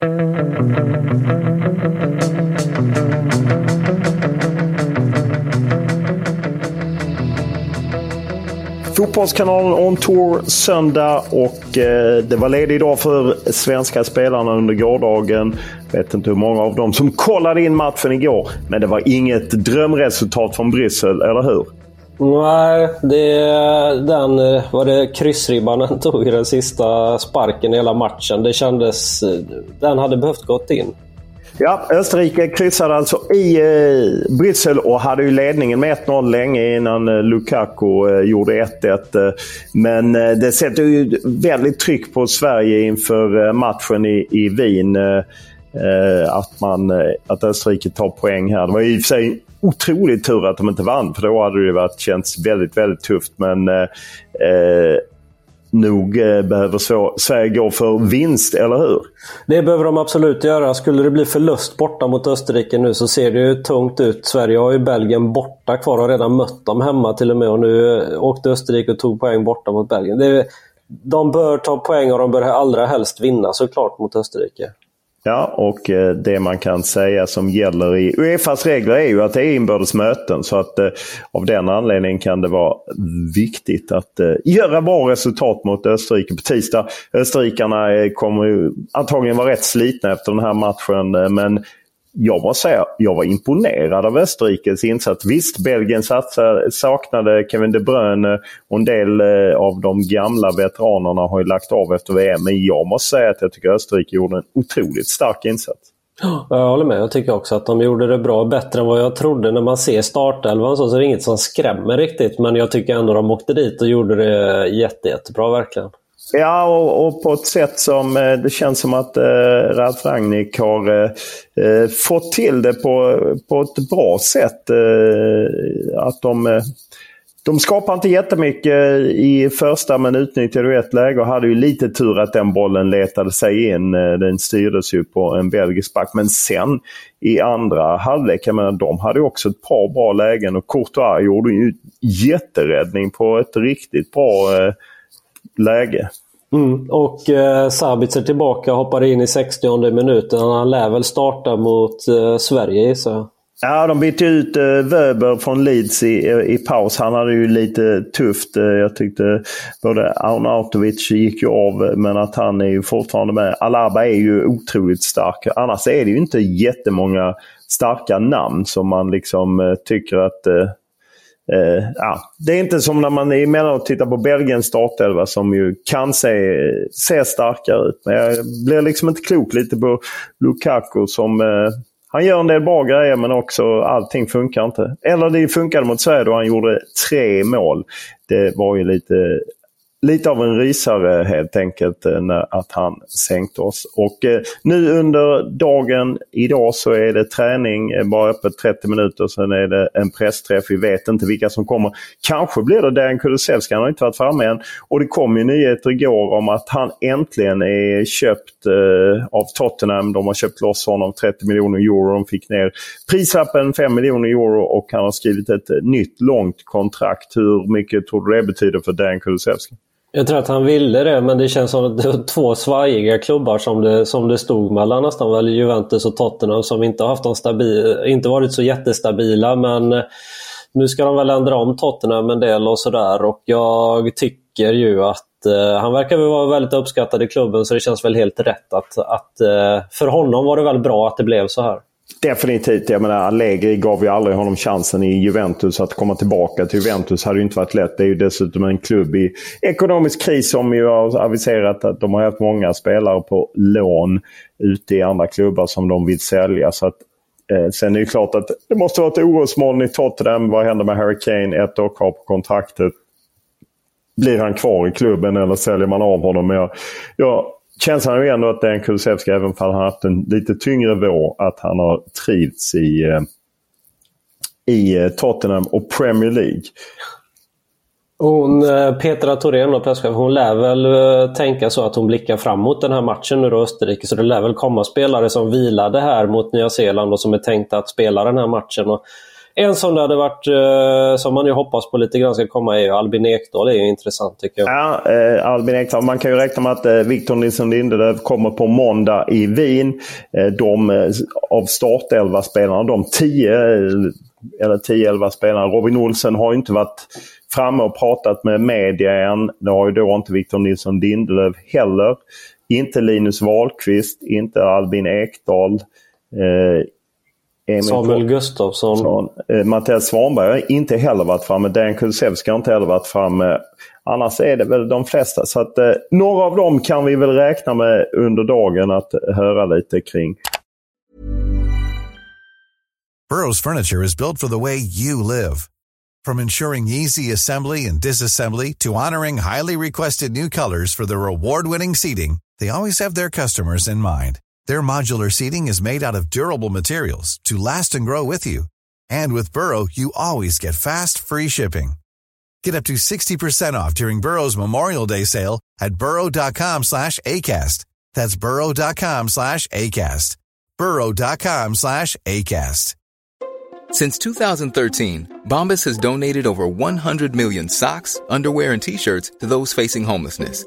Fotbollskanalen on tour söndag och eh, det var ledig dag för svenska spelarna under gårdagen. Vet inte hur många av dem som kollade in matchen igår. Men det var inget drömresultat från Bryssel, eller hur? Nej, det, den var det kryssribban han tog i den sista sparken i hela matchen. Det kändes... Den hade behövt gått in. Ja, Österrike kryssade alltså i eh, Bryssel och hade ju ledningen med 1-0 länge innan eh, Lukaku eh, gjorde 1-1. Eh, men eh, det sätter ju väldigt tryck på Sverige inför eh, matchen i, i Wien. Att, man, att Österrike tar poäng här. Det var i och för sig Otrolig tur att de inte vann för då hade det varit, känts väldigt, väldigt tufft. Men eh, eh nog eh, behöver Sverige gå för vinst, eller hur? Det behöver de absolut göra. Skulle det bli förlust borta mot Österrike nu så ser det ju tungt ut. Sverige har ju Belgien borta kvar och har redan mött dem hemma till och med. Och nu eh, åkte Österrike och tog poäng borta mot Belgien. Det är, de bör ta poäng och de bör allra helst vinna såklart mot Österrike. Ja, och eh, det man kan säga som gäller i Uefas regler är ju att det är inbördes möten. Så att eh, av den anledningen kan det vara viktigt att eh, göra bra resultat mot Österrike på tisdag. Österrikarna eh, kommer ju antagligen vara rätt slitna efter den här matchen. Eh, men jag måste säga, jag var imponerad av Österrikes insats. Visst, Belgien satsade, saknade Kevin De Bruyne och en del eh, av de gamla veteranerna har ju lagt av efter VM. Men jag måste säga att jag tycker Österrike gjorde en otroligt stark insats. Jag håller med. Jag tycker också att de gjorde det bra. Bättre än vad jag trodde. När man ser startelvan så, så är det inget som skrämmer riktigt. Men jag tycker ändå de åkte dit och gjorde det jätte, jättebra verkligen. Ja, och, och på ett sätt som eh, det känns som att eh, Ralf Rangnick har eh, eh, fått till det på, på ett bra sätt. Eh, att de, eh, de skapar inte jättemycket i första men utnyttjade ett läge och hade ju lite tur att den bollen letade sig in. Den styrdes ju på en belgisk back. Men sen i andra halvlek, jag menar, de hade också ett par bra lägen och Courtois gjorde ju jätteräddning på ett riktigt bra eh, läge. Mm. Och eh, Sabitzer tillbaka, hoppar in i 60 minuten. Han lär väl starta mot eh, Sverige gissar jag. Ja, de bytte ut eh, Wöber från Leeds i, i paus. Han hade ju lite tufft. Eh, jag tyckte både Arnautovic gick ju av, men att han är ju fortfarande med. Alaba är ju otroligt stark. Annars är det ju inte jättemånga starka namn som man liksom eh, tycker att eh, ja, det är inte som när man emellanåt tittar på Belgiens startelva som ju kan se, se starkare ut. Men jag blir liksom inte klok lite på Lukaku som... Eh, han gör en del bra grejer men också allting funkar inte. Eller det funkade mot Sverige då han gjorde tre mål. Det var ju lite lite av en rysare helt enkelt eh, att han sänkte oss. Och eh, nu under dagen idag så är det träning, eh, bara öppet 30 minuter. Sen är det en pressträff. Vi vet inte vilka som kommer. Kanske blir det Dejan Kulusevski, han har inte varit framme än. Och det kom ju nyheter igår om att han äntligen är köpt eh, av Tottenham. De har köpt loss honom 30 miljoner euro. De fick ner prislappen 5 miljoner euro och han har skrivit ett eh, nytt långt kontrakt. Hur mycket tror du det betyder för Dejan Kulusevski? Jag tror att han ville det, men det känns som att det var två svajiga klubbar som det, som det stod mellan nästan. Väl Juventus och Tottenham som inte har haft någon stabil, inte varit så jättestabila. Men eh, nu ska de väl ändra om Tottenham en del och sådär. Och jag tycker ju att eh, han verkar väl vara väldigt uppskattad i klubben så det känns väl helt rätt att, att eh, för honom var det väl bra att det blev så här. Definitivt. Jag menar, Allegri gav ju aldrig honom chansen i Juventus att komma tillbaka till Juventus. hade ju inte varit lätt. Det är ju dessutom en klubb i ekonomisk kris som ju har aviserat att de har haft många spelare på lån ute i andra klubbar som de vill sälja. Så att, eh, sen är det klart att det måste vara ett orosmoln i Tottenham. Vad händer med Harry Kane? Ett år kvar på kontraktet. Blir han kvar i klubben eller säljer man av honom? Men jag, jag känslan är ju ändå att Dejan Kulusevski, även om han har haft en lite tyngre vår, att han har trivts i, eh, i eh, Tottenham och Premier League. Hon, eh, Petra Thorén, presschef, hon lär väl tänka så att hon blickar framåt den här matchen nu då, Österrike. Så det lär väl komma spelare som vilade här mot Nya Zeeland och som är tänkta att spela den här matchen. Och en som det hade varit, eh, som man ju hoppas på lite grann ska komma är ju Albin Ekdal. Det är ju intressant tycker jag. Ja, eh, Albin Ekdal. Man kan ju räkna med att eh, Victor Nilsson Lindelöf kommer på måndag i Wien. Eh, de eh, av startelva spelarna, de tio eh, eller 10-11 spelarna. Robin Olsen har inte varit framme och pratat med media än. Det har ju då inte Victor Nilsson Lindelöf heller. Inte Linus Wahlqvist, inte Albin Ekdal. Eh, Emil Samuel Gustafsson. Eh, Mattias Svanberg har inte heller varit framme. Dan Kulusevski har inte heller varit framme. Annars är det väl de flesta. Så att, eh, några av dem kan vi väl räkna med under dagen att höra lite kring. Burrows furniture is built for the way you live. From ensuring easy assembly and disassembly to honoring highly requested new colors for their award-winning seating, they always have their customers in mind. Their modular seating is made out of durable materials to last and grow with you. And with Burrow, you always get fast, free shipping. Get up to 60% off during Burrow's Memorial Day sale at burrow.com slash ACAST. That's burrow.com slash ACAST. burrow.com slash ACAST. Since 2013, Bombas has donated over 100 million socks, underwear, and T-shirts to those facing homelessness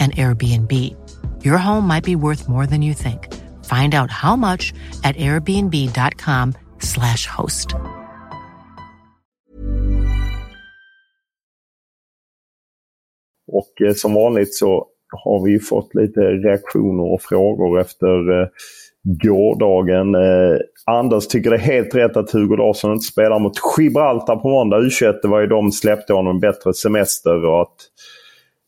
and Airbnb. Your home might be worth more than you think. Find out how much at airbnb.com slash host. Och eh, som vanligt så har vi fått lite reaktioner och frågor efter eh, gårdagen. Eh, Anders tycker det är helt rätt att Hugo Larsson inte spelar mot Gibraltar på måndag. U21 det var ju de släppte honom bättre semester och att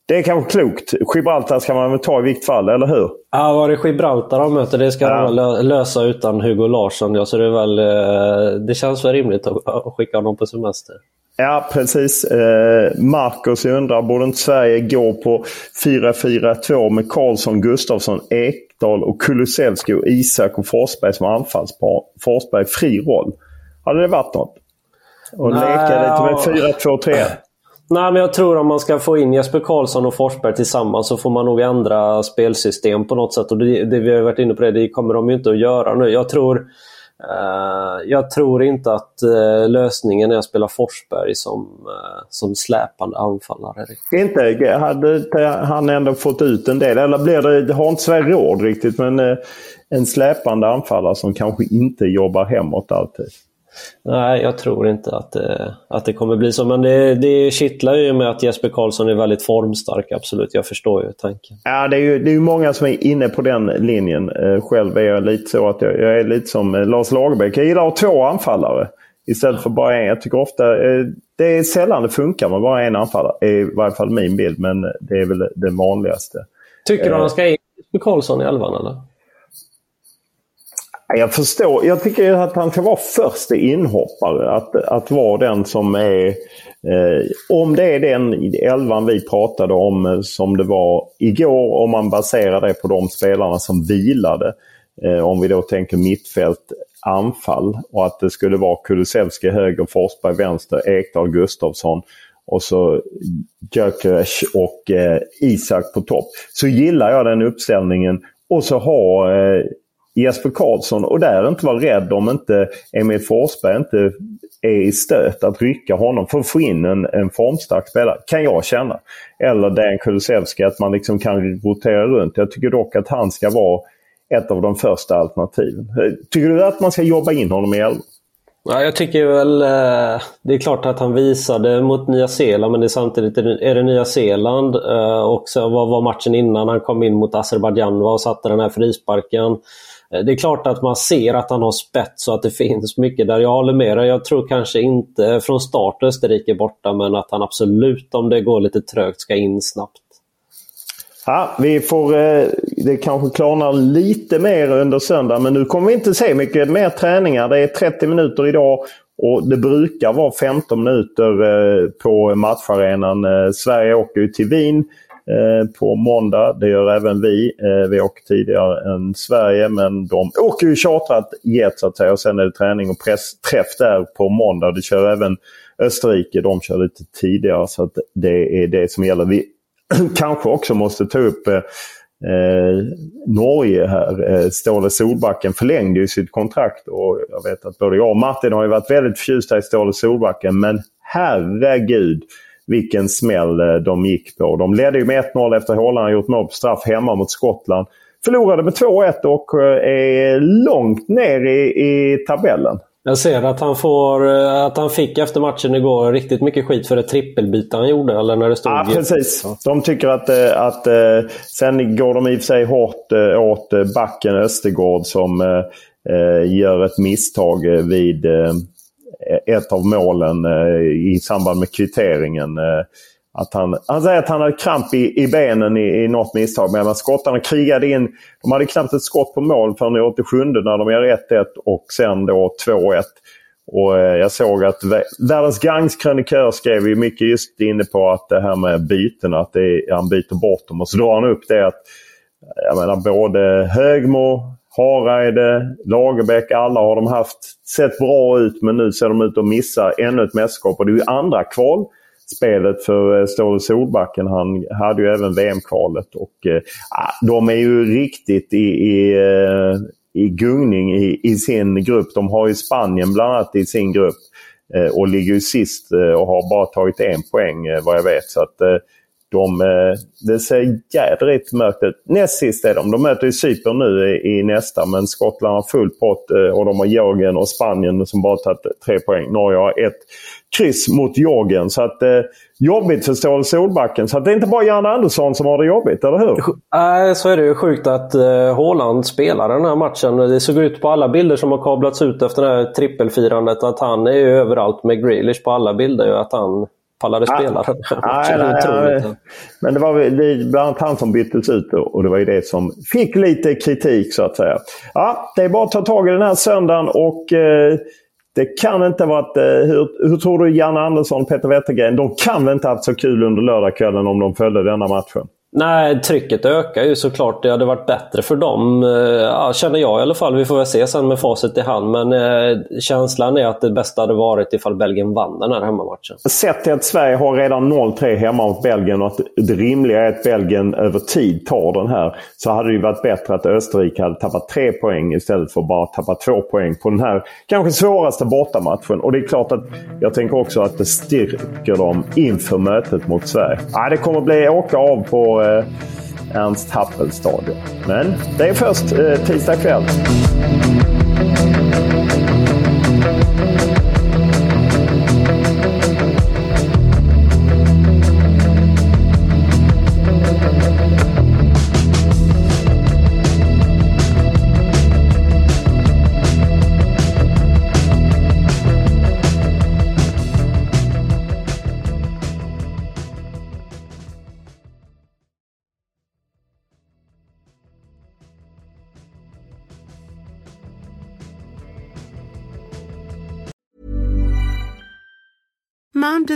det är kanske klokt. Gibraltar ska man väl ta i vilket fall, eller hur? Ja, var det Gibraltar de möter det ska ja. de lösa utan Hugo Larsson. Ja, så det, väl, eh, det känns väl rimligt att skicka honom på semester. Ja, precis. Eh, Marcus undrar, borde inte Sverige gå på 4-4-2 med Karlsson, Gustafsson, Ekdal och Kulusevski och Isak och Forsberg som anfallspar? Forsberg fri roll. Hade det varit något? Och Nej, leka lite med 4-2-3? Nej, men jag tror om man ska få in Jesper Karlsson och Forsberg tillsammans så får man nog ändra spelsystem på något sätt. Och det, det vi har varit inne på det, det kommer de ju inte att göra nu. Jag tror, eh, jag tror inte att eh, lösningen är att spela Forsberg som, eh, som släpande anfallare. Inte? Hade han ändå fått ut en del? Eller blir det, det har inte Sverige råd riktigt, men eh, en släpande anfallare som kanske inte jobbar hemåt alltid? Nej, jag tror inte att det, att det kommer bli så. Men det, det kittlar ju med att Jesper Karlsson är väldigt formstark, absolut. Jag förstår ju tanken. Ja, det är ju det är många som är inne på den linjen. Eh, själv är jag lite så att jag, jag är lite som eh, Lars Lagerbäck. Jag gillar att ha två anfallare istället för bara en. Jag tycker ofta eh, det är sällan det funkar med bara en anfallare. Är i varje fall min bild, men det är väl det vanligaste. Tycker du han ska in Jesper Karlsson i elvan eller? Jag förstår. Jag tycker att han ska vara första inhoppare. Att, att vara den som är... Eh, om det är den elvan vi pratade om eh, som det var igår, om man baserar det på de spelarna som vilade. Eh, om vi då tänker mittfält, anfall och att det skulle vara Kulusevski höger, Forsberg vänster, Ekdal, Gustafsson och så Gyökeres och eh, Isak på topp. Så gillar jag den uppställningen. Och så ha eh, Jesper Karlsson och där inte vara rädd om inte Emil Forsberg inte är i stöt att rycka honom för att få in en, en formstark spelare. Kan jag känna. Eller Dan Kulusevski, att man liksom kan rotera runt. Jag tycker dock att han ska vara ett av de första alternativen. Tycker du att man ska jobba in honom i elva? Ja, jag tycker väl... Eh, det är klart att han visade mot Nya Zeeland men det är samtidigt är det Nya Zeeland. Eh, och så vad var matchen innan han kom in mot Azerbajdzjan och satte den här frisparken. Eh, det är klart att man ser att han har spets och att det finns mycket där. Jag håller med dig. Jag tror kanske inte från start Österrike borta men att han absolut om det går lite trögt ska in snabbt. Ja, vi får, eh, det kanske klarnar lite mer under söndag men nu kommer vi inte se mycket mer träningar. Det är 30 minuter idag och det brukar vara 15 minuter eh, på matcharenan. Eh, Sverige åker ju till Wien Eh, på måndag. Det gör även vi. Eh, vi åker tidigare än Sverige men de åker ju chartrat jet så att säga. Och sen är det träning och pressträff där på måndag. Det kör även Österrike. De kör lite tidigare så att det är det som gäller. Vi kanske också måste ta upp eh, eh, Norge här. Eh, Ståle Solbacken förlängde ju sitt kontrakt och jag vet att både jag och Martin har ju varit väldigt förtjusta i Ståle Solbacken men herregud vilken smäll eh, de gick på. De ledde ju med 1-0 efter Håland gjort mål på straff hemma mot Skottland. Förlorade med 2-1 och eh, är långt ner i, i tabellen. Jag ser att han, får, eh, att han fick efter matchen igår riktigt mycket skit för det trippelbyte han gjorde. Eller när det stod ja, precis. De tycker att, att... Sen går de i och för sig hårt åt backen Östergård som gör ett misstag vid Eh, ett av målen eh, i samband med kvitteringen. Eh, att han, han säger att han hade kramp i, i benen i, i något misstag medan skottarna krigade in. De hade knappt ett skott på mål förrän i 87 när de gör 1-1 och sen då 2-1. Och jag såg att Världens Gangs krönikör skrev ju mycket just inne på att det här med byten, att det är, han byter bort dem. Och så drar han upp det att jag menar både Högmo, Hareide, Lagerbäck, alla har de haft sett bra ut men nu ser de ut att missa ännu ett mästerskap. Och det är ju andra kvalspelet för eh, Ståle Solbacken. Han hade ju även VM-kvalet. Och eh, ah, De är ju riktigt i, i, eh, i gungning i, i, sin grupp. De har ju Spanien bland annat i sin grupp. Eh, och ligger ju sist eh, och har bara tagit en poäng eh, vad jag vet. Så att de, eh, det ser jädrigt mörkt ut. Näst sist är de. De möter ju Cypern nu i, i nästa men Skottland har full pott eh, och de har Georgien och Spanien som bara tagit tre poäng. Norge har ett kryss mot Georgien. Så att, eh, jobbigt för Ståle Solbacken. Så att det är inte bara Jan Andersson som har det jobbigt, eller hur? Nej, så är det ju sjukt att eh, spelar den här matchen. Det såg ut på alla bilder som har kablats ut efter det här trippelfirandet att han är överallt med Grealish på alla bilder. Att han pallade spela den nej, nej, nej, Men det var det bland annat han som byttes ut och det var ju det som fick lite kritik så att säga. Ja, det är bara att ta tag i den här söndagen och eh, det kan inte ha varit... Eh, hur, hur tror du Janne Andersson och Peter Wettergren, de kan väl inte ha haft så kul under lördagskvällen om de följde denna matchen? Nej, trycket ökar ju såklart. Det hade varit bättre för dem, eh, ja, känner jag i alla fall. Vi får väl se sen med facit i hand. Men eh, känslan är att det bästa hade varit ifall Belgien vann den här hemmamatchen. Sett till att Sverige har redan 0-3 hemma mot Belgien och att det rimliga är att Belgien över tid tar den här. Så hade det ju varit bättre att Österrike hade tappat tre poäng istället för att bara tappa två poäng på den här kanske svåraste bortamatchen. Och det är klart att jag tänker också att det styrker dem inför mötet mot Sverige. Ja, det kommer bli åka av på eh, Ernst Happel-stadion. Men det är först eh, tisdag kväll.